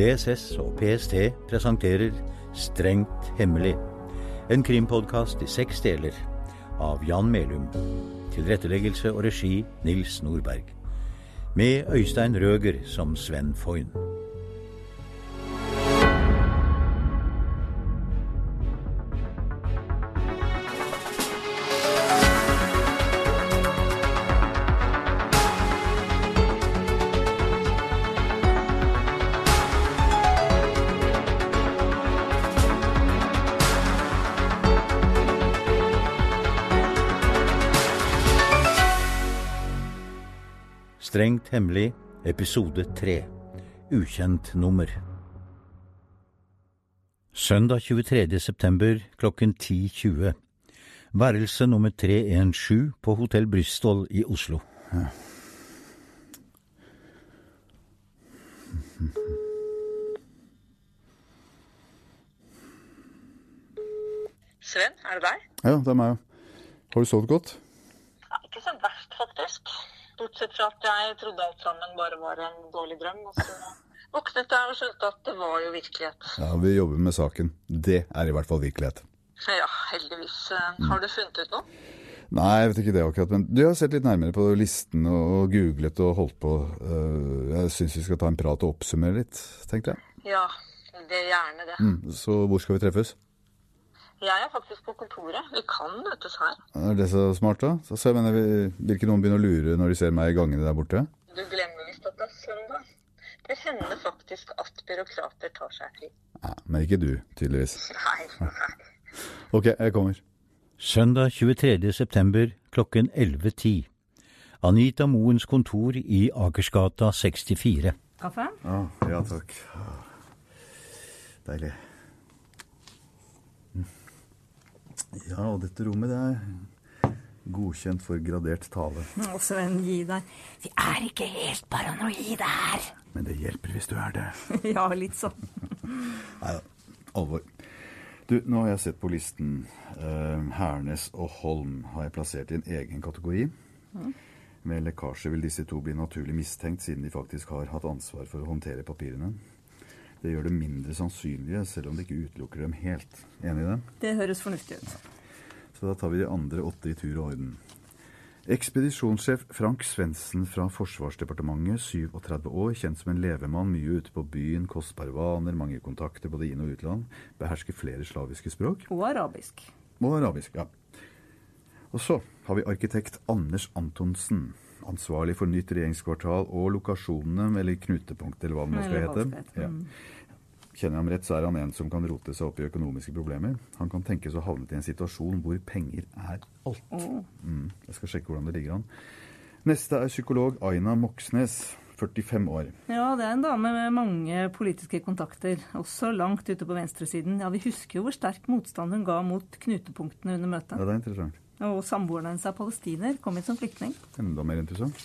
DSS og PST presenterer Strengt hemmelig. En krimpodkast i seks deler av Jan Melum. Tilretteleggelse og regi Nils Nordberg. Med Øystein Røger som Sven Foyn. Strengt hemmelig, episode tre. Ukjent nummer. Søndag 23. september klokken 10.20. Værelse nummer 317 på Hotell Brystol i Oslo. Sven, er det deg? Ja, det er meg. Har du sovet godt? Ja, ikke så verst, faktisk. Bortsett fra at jeg trodde alt sammen bare var en dårlig drøm. Og så våknet jeg og skjønte at det var jo virkelighet. Ja, vi jobber med saken. Det er i hvert fall virkelighet. Ja, heldigvis. Eh, Har du funnet ut noe? Nei, jeg vet ikke det akkurat, men du har sett litt nærmere på listen og, og googlet og holdt på. Uh, jeg syns vi skal ta en prat og oppsummere litt, tenkte jeg. Ja, det er gjerne det. Mm, så hvor skal vi treffes? Jeg er faktisk på kontoret. Vi kan møtes her. Er det så smart, da? Så, så jeg mener, Vil ikke noen begynne å lure når de ser meg i gangene der borte? Du glemmer visst at det er søndag. Det hender faktisk at byråkrater tar seg fri. Nei, men ikke du, tydeligvis. Nei, nei. Ok, jeg kommer. Søndag 23. september klokken 11.10. Anita Moens kontor i Akersgata 64. Kaffe? Ja, ja, takk. Deilig. Mm. Ja, og dette rommet det er godkjent for gradert tale. Og Sven, gi deg. Vi er ikke helt paranoide her. Men det hjelper hvis du er det. ja, litt sånn. Nei da, alvor. Du, nå har jeg sett på listen. Uh, Hernes og Holm har jeg plassert i en egen kategori. Med lekkasje vil disse to bli naturlig mistenkt, siden de faktisk har hatt ansvar for å håndtere papirene. Det gjør det mindre sannsynlige, selv om det ikke utelukker dem helt. Enig i det? Det høres fornuftig ut. Så da tar vi de andre åtte i tur og orden. Ekspedisjonssjef Frank Svendsen fra Forsvarsdepartementet, 37 år, kjent som en levemann, mye ute på byen, kostbare vaner, mange kontakter både inn- og utland, behersker flere slaviske språk, Og arabisk. og arabisk, ja. Og så har vi arkitekt Anders Antonsen, ansvarlig for nytt regjeringskvartal og lokasjonene, eller knutepunkt, eller hva det nå skal hete. Ja. Kjenner jeg ham rett, så er han en som kan rote seg opp i økonomiske problemer. Han kan tenkes å havnet i en situasjon hvor penger er alt. Mm. Jeg skal sjekke hvordan det ligger an. Neste er psykolog Aina Moxnes, 45 år. Ja, det er en dame med mange politiske kontakter, også langt ute på venstresiden. Ja, Vi husker jo hvor sterk motstand hun ga mot knutepunktene under møtet. Ja, det er interessant. Og samboeren hennes er palestiner, kom hit som flyktning. Enda mer interessant.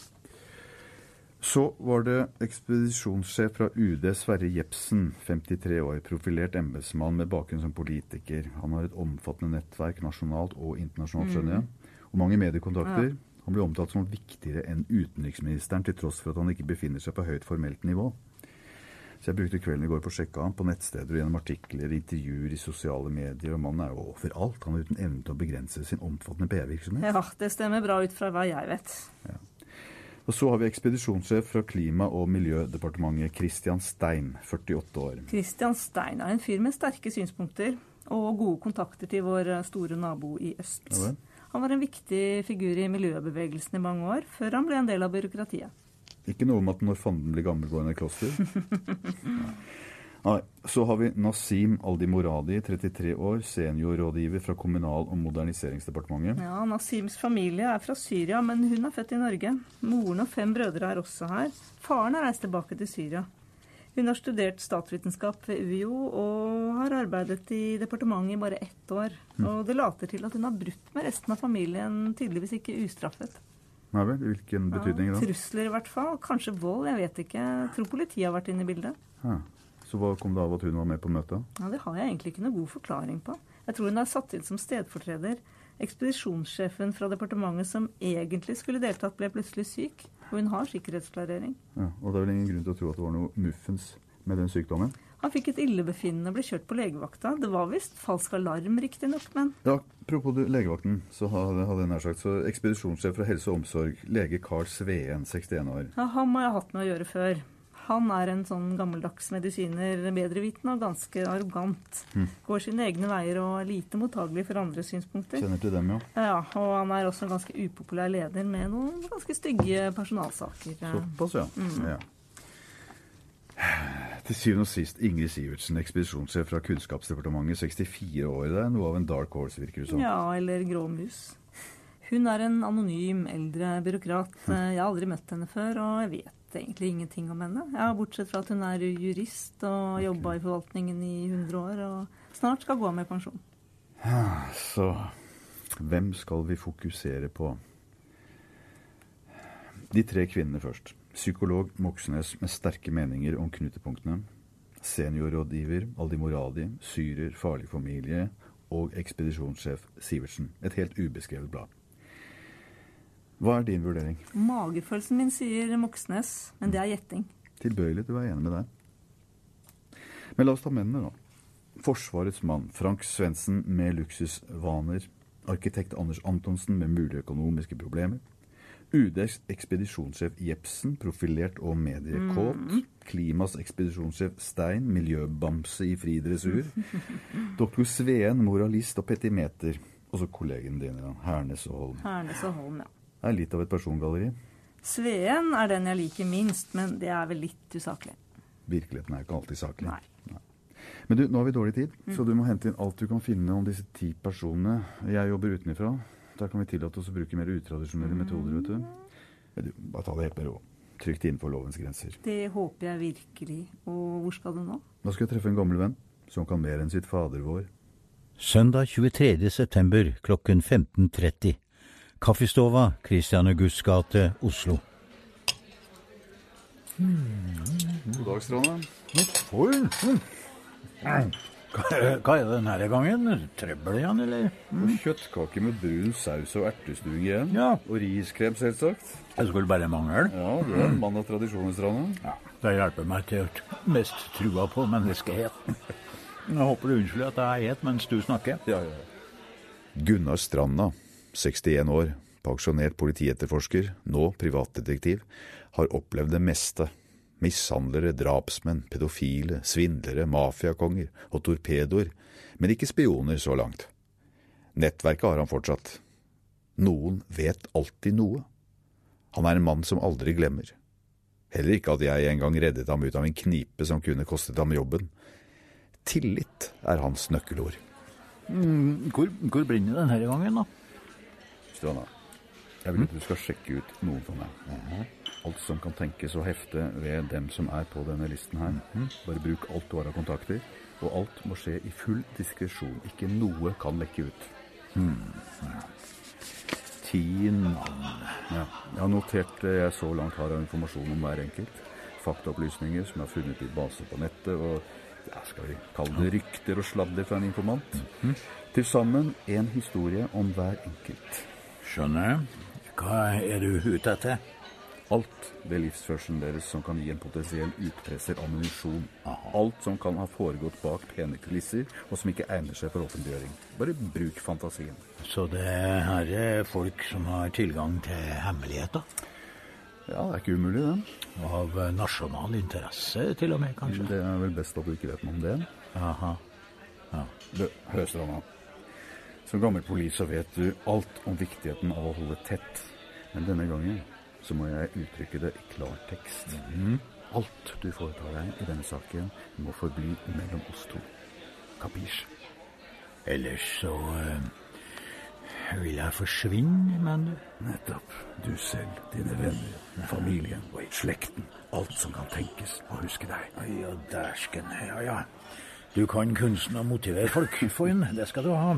Så var det ekspedisjonssjef fra UD, Sverre Jepsen, 53 år, profilert embetsmann med bakgrunn som politiker. Han har et omfattende nettverk nasjonalt og internasjonalt, skjønner jeg, og mange mediekontakter. Han ble omtalt som viktigere enn utenriksministeren, til tross for at han ikke befinner seg på høyt formelt nivå. Så jeg brukte kvelden i går på å sjekke ham på nettsteder og gjennom artikler, intervjuer i sosiale medier, og mannen er jo overalt. Han er uten evne til å begrense sin omfattende PR-virksomhet. Ja, det stemmer bra ut fra hva jeg vet. Og så har vi ekspedisjonssjef fra Klima- og miljødepartementet, Christian Stein, 48 år. Christian Stein er en fyr med sterke synspunkter og gode kontakter til vår store nabo i øst. Ja. Han var en viktig figur i miljøbevegelsen i mange år, før han ble en del av byråkratiet. Ikke noe om at når fanden blir gammel, går han i kloster. Nei. Så har vi Nasim Aldi-Moradi, 33 år, seniorrådgiver fra Kommunal- og moderniseringsdepartementet. Ja, Nasims familie er fra Syria, men hun er født i Norge. Moren og fem brødre er også her. Faren har reist tilbake til Syria. Hun har studert statsvitenskap ved UiO og har arbeidet i departementet i bare ett år. Og det later til at hun har brutt med resten av familien, tydeligvis ikke ustraffet. Nei vel, i hvilken betydning da? trusler i hvert fall. Kanskje vold, jeg vet ikke. Jeg tror politiet har vært inne i bildet. Ja. Så hva kom det av at hun var med på møtet? Ja, Det har jeg egentlig ikke noe god forklaring på. Jeg tror hun er satt inn som stedfortreder. Ekspedisjonssjefen fra departementet som egentlig skulle deltatt, ble plutselig syk. Og hun har sikkerhetsklarering. Ja, og det er vel ingen grunn til å tro at det var noe muffens med den sykdommen? Han fikk et illebefinnende og ble kjørt på legevakta. Det var visst falsk alarm, riktignok, men Ja, Apropos legevakten, så hadde, jeg nær sagt, så ekspedisjonssjef fra Helse og Omsorg, lege Carl Sveen, 61 år. ja, Han har jeg hatt med å gjøre før. Han er en sånn gammeldags medisiner, bedrevitende og ganske arrogant. Går sine egne veier og er lite mottagelig for andres synspunkter. Kjenner til dem, ja. Ja, og han er også en ganske upopulær leder med noen ganske stygge personalsaker. Såpass, ja. ja. Til syvende og sist Ingrid Sivertsen, ekspedisjonssjef fra Kunnskapsdepartementet, 64 år. Det er noe av en dark horse, virker det som. Ja, eller grå mus. Hun er en anonym, eldre byråkrat. Jeg har aldri møtt henne før, og jeg vet egentlig ingenting om henne. Ja, Bortsett fra at hun er jurist og jobba i forvaltningen i 100 år, og snart skal gå av med pensjon. Så hvem skal vi fokusere på? De tre kvinnene først. Psykolog Moxnes med sterke meninger om knutepunktene. Seniorrådgiver Aldi Moradi, syrer Farlig familie og ekspedisjonssjef Sivertsen. Et helt ubeskrevet blad. Hva er din vurdering? Magefølelsen min sier Moxnes, men det er gjetting. Tilbøyelig til å være enig med deg. Men la oss ta mennene, da. Forsvarets mann Frank Svendsen med luksusvaner. Arkitekt Anders Antonsen med mulige økonomiske problemer. UDs ekspedisjonssjef Jepsen, profilert og mediekåt. Klimas ekspedisjonssjef Stein, miljøbamse i fri dressur. Doktor Sveen, moralist og petimeter. Og så kollegene dine, Hernes og Holm. Hernes og Holm, ja. Det er litt av et persongalleri. Sveen er den jeg liker minst, men det er vel litt usaklig. Virkeligheten er ikke alltid saklig. Nei. Men du, nå har vi dårlig tid, så du må hente inn alt du kan finne om disse ti personene. Jeg jobber utenfra. Der kan vi tillate oss å bruke mer utradisjonelle metoder, vet du. Ja, du, bare ta det helt med ro. Trygt innenfor lovens grenser. Det håper jeg virkelig. Og hvor skal du nå? Nå skal jeg treffe en gammel venn som kan mer enn sitt fader vår. Søndag 23. september klokken 15.30. Kaffestova, Christian Augusts gate, Oslo. God dag, Stranda. Hva er det denne gangen? Trøbbel igjen, eller? Mm. Kjøttkake med brun saus og ertestuing igjen. Ja. Og riskrem, selvsagt. Det skulle bare mangle. Ja, du er en mann av tradisjonen, Stranda. Ja, det hjelper meg til å mest trua på menneskeheten. Jeg håper du unnskylder at jeg er het mens du snakker. Ja, ja. Gunnar Stranda, 61 år, pensjonert politietterforsker, nå privatdetektiv, har opplevd det meste. Mishandlere, drapsmenn, pedofile, svindlere, mafiakonger og torpedoer, men ikke spioner så langt. Nettverket har han fortsatt. Noen vet alltid noe. Han er en mann som aldri glemmer. Heller ikke at jeg en gang reddet ham ut av en knipe som kunne kostet ham jobben. Tillit er hans nøkkelord. Hvor, hvor brenner det denne gangen, da? Stranda, jeg vil at du skal sjekke ut noen for meg. Alt som kan tenkes å hefte ved dem som er på denne listen her. Bare bruk alt du har av kontakter, og alt må skje i full diskresjon. Ikke noe kan lekke ut. Ti navn. Ja. Jeg har notert det jeg så langt har av informasjon om hver enkelt. Faktaopplysninger som jeg har funnet i baser på nettet, og ja, skal vi kalle det rykter og sladder fra en informant. Til sammen en historie om hver enkelt. Skjønner. Hva er du ute etter? Alt ved livsførselen deres som kan gi en potensiell utpresser ammunisjon. Alt som kan ha foregått bak pene kulisser, og som ikke egner seg for offentliggjøring. Bare bruk fantasien. Så det her er folk som har tilgang til hemmeligheter? Ja, det er ikke umulig, det. Av nasjonal interesse, til og med, kanskje? Det er vel best at du ikke vet noe om det. Aha. Du, hør, Stranda. Som gammel polis så vet du alt om viktigheten av å holde tett. Men denne gangen så må jeg uttrykke det i klartekst. Alt du foretar deg i denne saken, må forbli mellom oss to. Kapisj? Ellers så øh, vil jeg forsvinne, du? Nettopp. Du selv, dine venner, familien, slekten. Alt som kan tenkes å huske deg. Ja, dæsken. Ja, ja. Du kan kunsten å motivere folk, Foyn. Det skal du ha.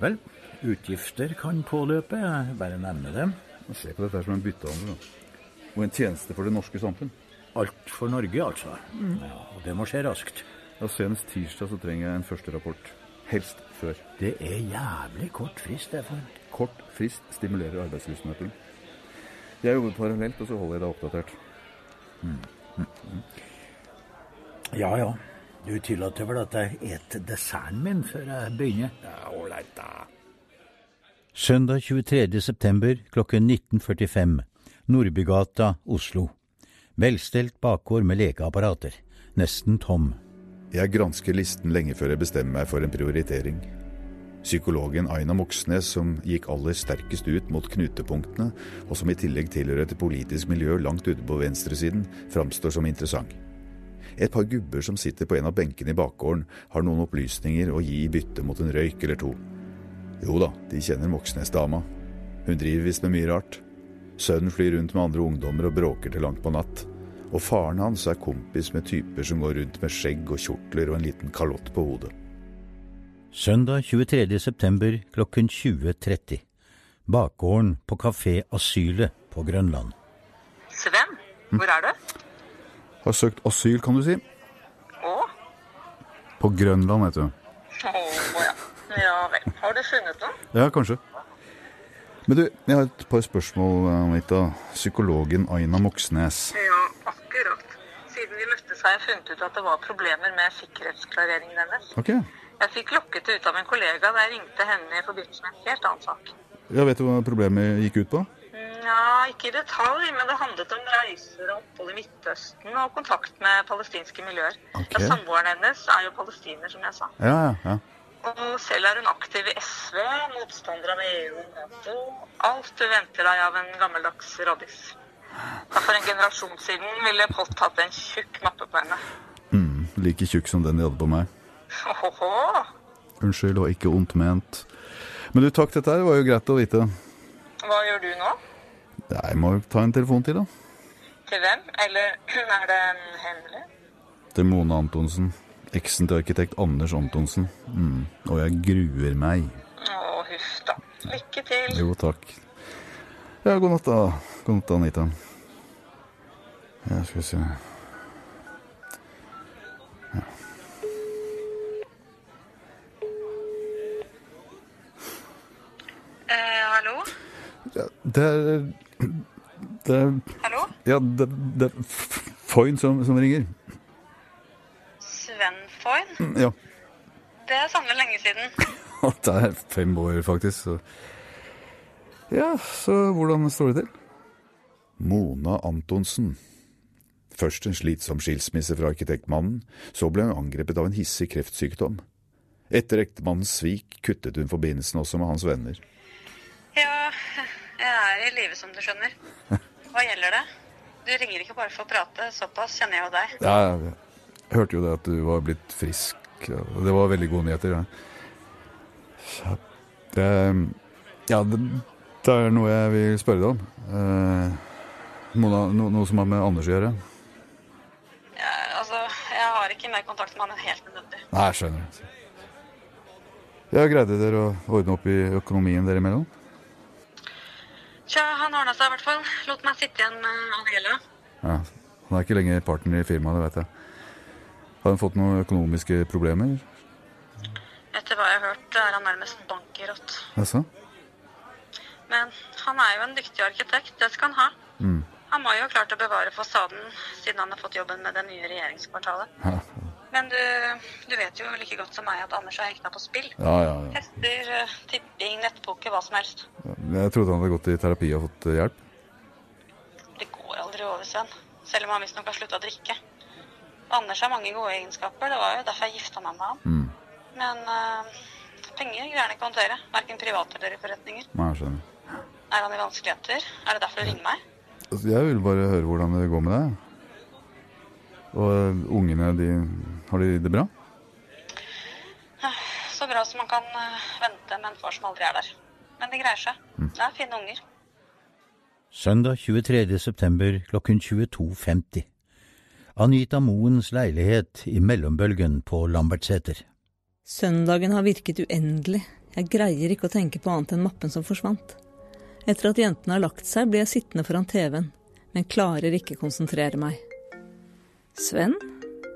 Vel, utgifter kan påløpe. Jeg Bare nevne det. Se på dette som en byttehandel. Og en tjeneste for det norske samfunn. Alt for Norge, altså. Ja, og det må skje raskt. Ja, Senest tirsdag så trenger jeg en første rapport. Helst før. Det er jævlig kort frist, det, for. Kort frist stimulerer arbeidslivsnøkkelen. Jeg jobber parallelt, og så holder jeg deg oppdatert. Ja ja. Du tillater vel at jeg et desserten min før jeg begynner? Ja, ålreit, da. Søndag 23. september klokken 19.45. Nordbygata, Oslo. Velstelt bakgård med lekeapparater. Nesten tom. Jeg gransker listen lenge før jeg bestemmer meg for en prioritering. Psykologen Aina Moxnes, som gikk aller sterkest ut mot knutepunktene, og som i tillegg tilhører et politisk miljø langt ute på venstresiden, framstår som interessant. Et par gubber som sitter på en av benkene i bakgården, har noen opplysninger å gi i bytte mot en røyk eller to. Jo da, de kjenner Moxnes-dama. Hun driver visst med mye rart. Sønnen flyr rundt med andre ungdommer og bråker til langt på natt. Og faren hans er kompis med typer som går rundt med skjegg og kjortler og en liten kalott på hodet. Søndag 23. september klokken 20.30. Bakgården på Kafé Asylet på Grønland. Sven, hvor er du? Har søkt asyl, kan du si. Å? På Grønland, vet du. Å ja. Ja vel. Har du funnet noe? Ja, kanskje. Men du, jeg har et par spørsmål, Anita. Psykologen Aina Moxnes. Ja, akkurat. Siden vi møttes har jeg funnet ut at det var problemer med sikkerhetsklareringen hennes. Ok. Jeg fikk lokket det ut av en kollega da jeg ringte henne i forbindelse med en helt annen sak. Ja, Vet du hva problemet gikk ut på? Ja, ikke i detalj, men det handlet om reiser og opphold i Midtøsten og kontakt med palestinske miljøer. Okay. Ja, Samboeren hennes er jo palestiner, som jeg sa. Ja, ja, ja. Og selv er hun aktiv i SV, motstander av EU og NATO. Alt du venter deg av en gammeldags rådis. Da for en generasjon siden ville Pott hatt en tjukk mappe på henne. Mm, like tjukk som den de hadde på meg. Åhåhå. Unnskyld, og ikke ondt ment. Men du, takk, dette her var jo greit å vite. Hva gjør du? Jeg må ta en telefon til, da. Til hvem? Eller er det en hemmelig? Til Mone Antonsen. Eksen til arkitekt Anders Antonsen. Mm. Og jeg gruer meg. Å, huff da. Lykke til. Jo, takk. Ja, god natt, da. God natt, Anita. Ja, skal vi se Eh, hallo? ja, Det er Det Hallo? Ja, det, det er Foyn som, som ringer. Sven Foyn? Ja. Det er sannelig lenge siden. Det er fem år, faktisk. Så. Ja, så hvordan står det til? Mona Antonsen. Først en slitsom skilsmisse fra arkitektmannen, så ble hun angrepet av en hissig kreftsykdom. Etter ektemannens svik kuttet hun forbindelsen også med hans venner. Er i live, som du skjønner. Hva gjelder det? Du ringer ikke bare for å prate, såpass kjenner jeg jo deg. Ja, jeg hørte jo det at du var blitt frisk. Det var veldig gode nyheter. Ja. Det, ja, det, det er noe jeg vil spørre deg om. Eh, Mona, no, noe som har med Anders å gjøre? Ja, altså, jeg har ikke mer kontakt med han enn helt nødvendig. Nei, jeg skjønner. Ja, Greide dere å ordne opp i økonomien dere imellom? Tja, han ordna seg i hvert fall. Lot meg sitte igjen med alle gjelda. Ja, Han er ikke lenger partner i firmaet, det vet jeg. Har han fått noen økonomiske problemer? Etter hva jeg har hørt, er han nærmest bankerott. Jaså? Men han er jo en dyktig arkitekt, det skal han ha. Mm. Han må jo ha klart å bevare fasaden siden han har fått jobben med det nye regjeringskvartalet. Ja, Men du, du vet jo like godt som meg at Anders har hekta på spill. ja, ja. ja. Hester, eh, tipping, nettpoker, hva som helst. Jeg trodde han hadde gått i terapi og fått eh, hjelp. Det går aldri over, Sven. Selv om han visstnok har slutta å drikke. Anders har mange gode egenskaper. Det var jo derfor jeg gifta meg med han. Mm. Men uh, penger greier han ikke å håndtere. Verken privat eller i forretninger. Nei, jeg skjønner. Er han i vanskeligheter? Er det derfor du ringer meg? Altså, Jeg vil bare høre hvordan det går med deg. Og eh, ungene, de Har de det bra? Så bra som man kan vente med en far som aldri er der. Men det greier seg. Det er fine unger. Søndag 23. september klokken 22.50. Anita Moens leilighet i mellombølgen på Lambertseter. Søndagen har virket uendelig. Jeg greier ikke å tenke på annet enn mappen som forsvant. Etter at jentene har lagt seg, blir jeg sittende foran TV-en, men klarer ikke konsentrere meg. Sven?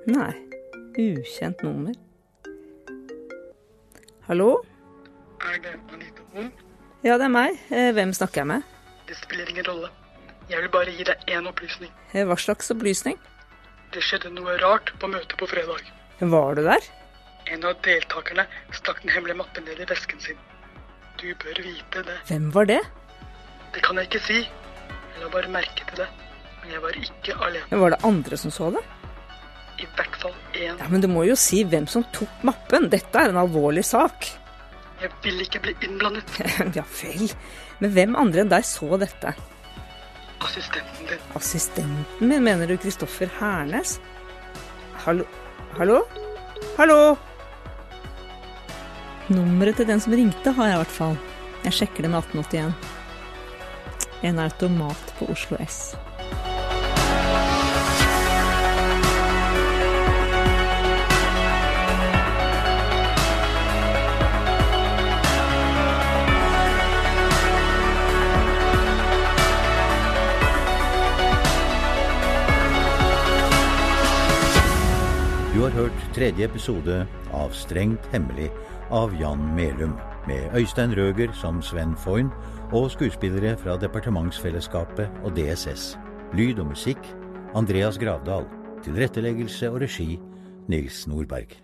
Nei. Ukjent nummer. Hallo? Er det Anita Moen? Ja, det er meg. Eh, Hvem snakker jeg med? Det spiller ingen rolle. Jeg vil bare gi deg én opplysning. Eh, Hva slags opplysning? Det skjedde noe rart på møtet på fredag. Var du der? En av deltakerne stakk den hemmelige mappen ned i vesken sin. Du bør vite det. Hvem var det? Det kan jeg ikke si. Jeg la bare merke til det. Men jeg var ikke alene. Men Var det andre som så det? I hvert fall én. Ja, Men du må jo si hvem som tok mappen. Dette er en alvorlig sak. Jeg vil ikke bli innblandet. ja vel. Men hvem andre enn deg så dette? Assistenten din. Assistenten min, mener du Kristoffer Hernes? Hallo? Hallo? Hallo? Nummeret til den som ringte, har jeg i hvert fall. Jeg sjekker det med 1881. En automat på Oslo S. hørt tredje episode av Strengt hemmelig av Jan Melum, med Øystein Røger som Sven Foyn og skuespillere fra Departementsfellesskapet og DSS. Lyd og musikk Andreas Gravdal. Tilretteleggelse og regi Nils Nordberg.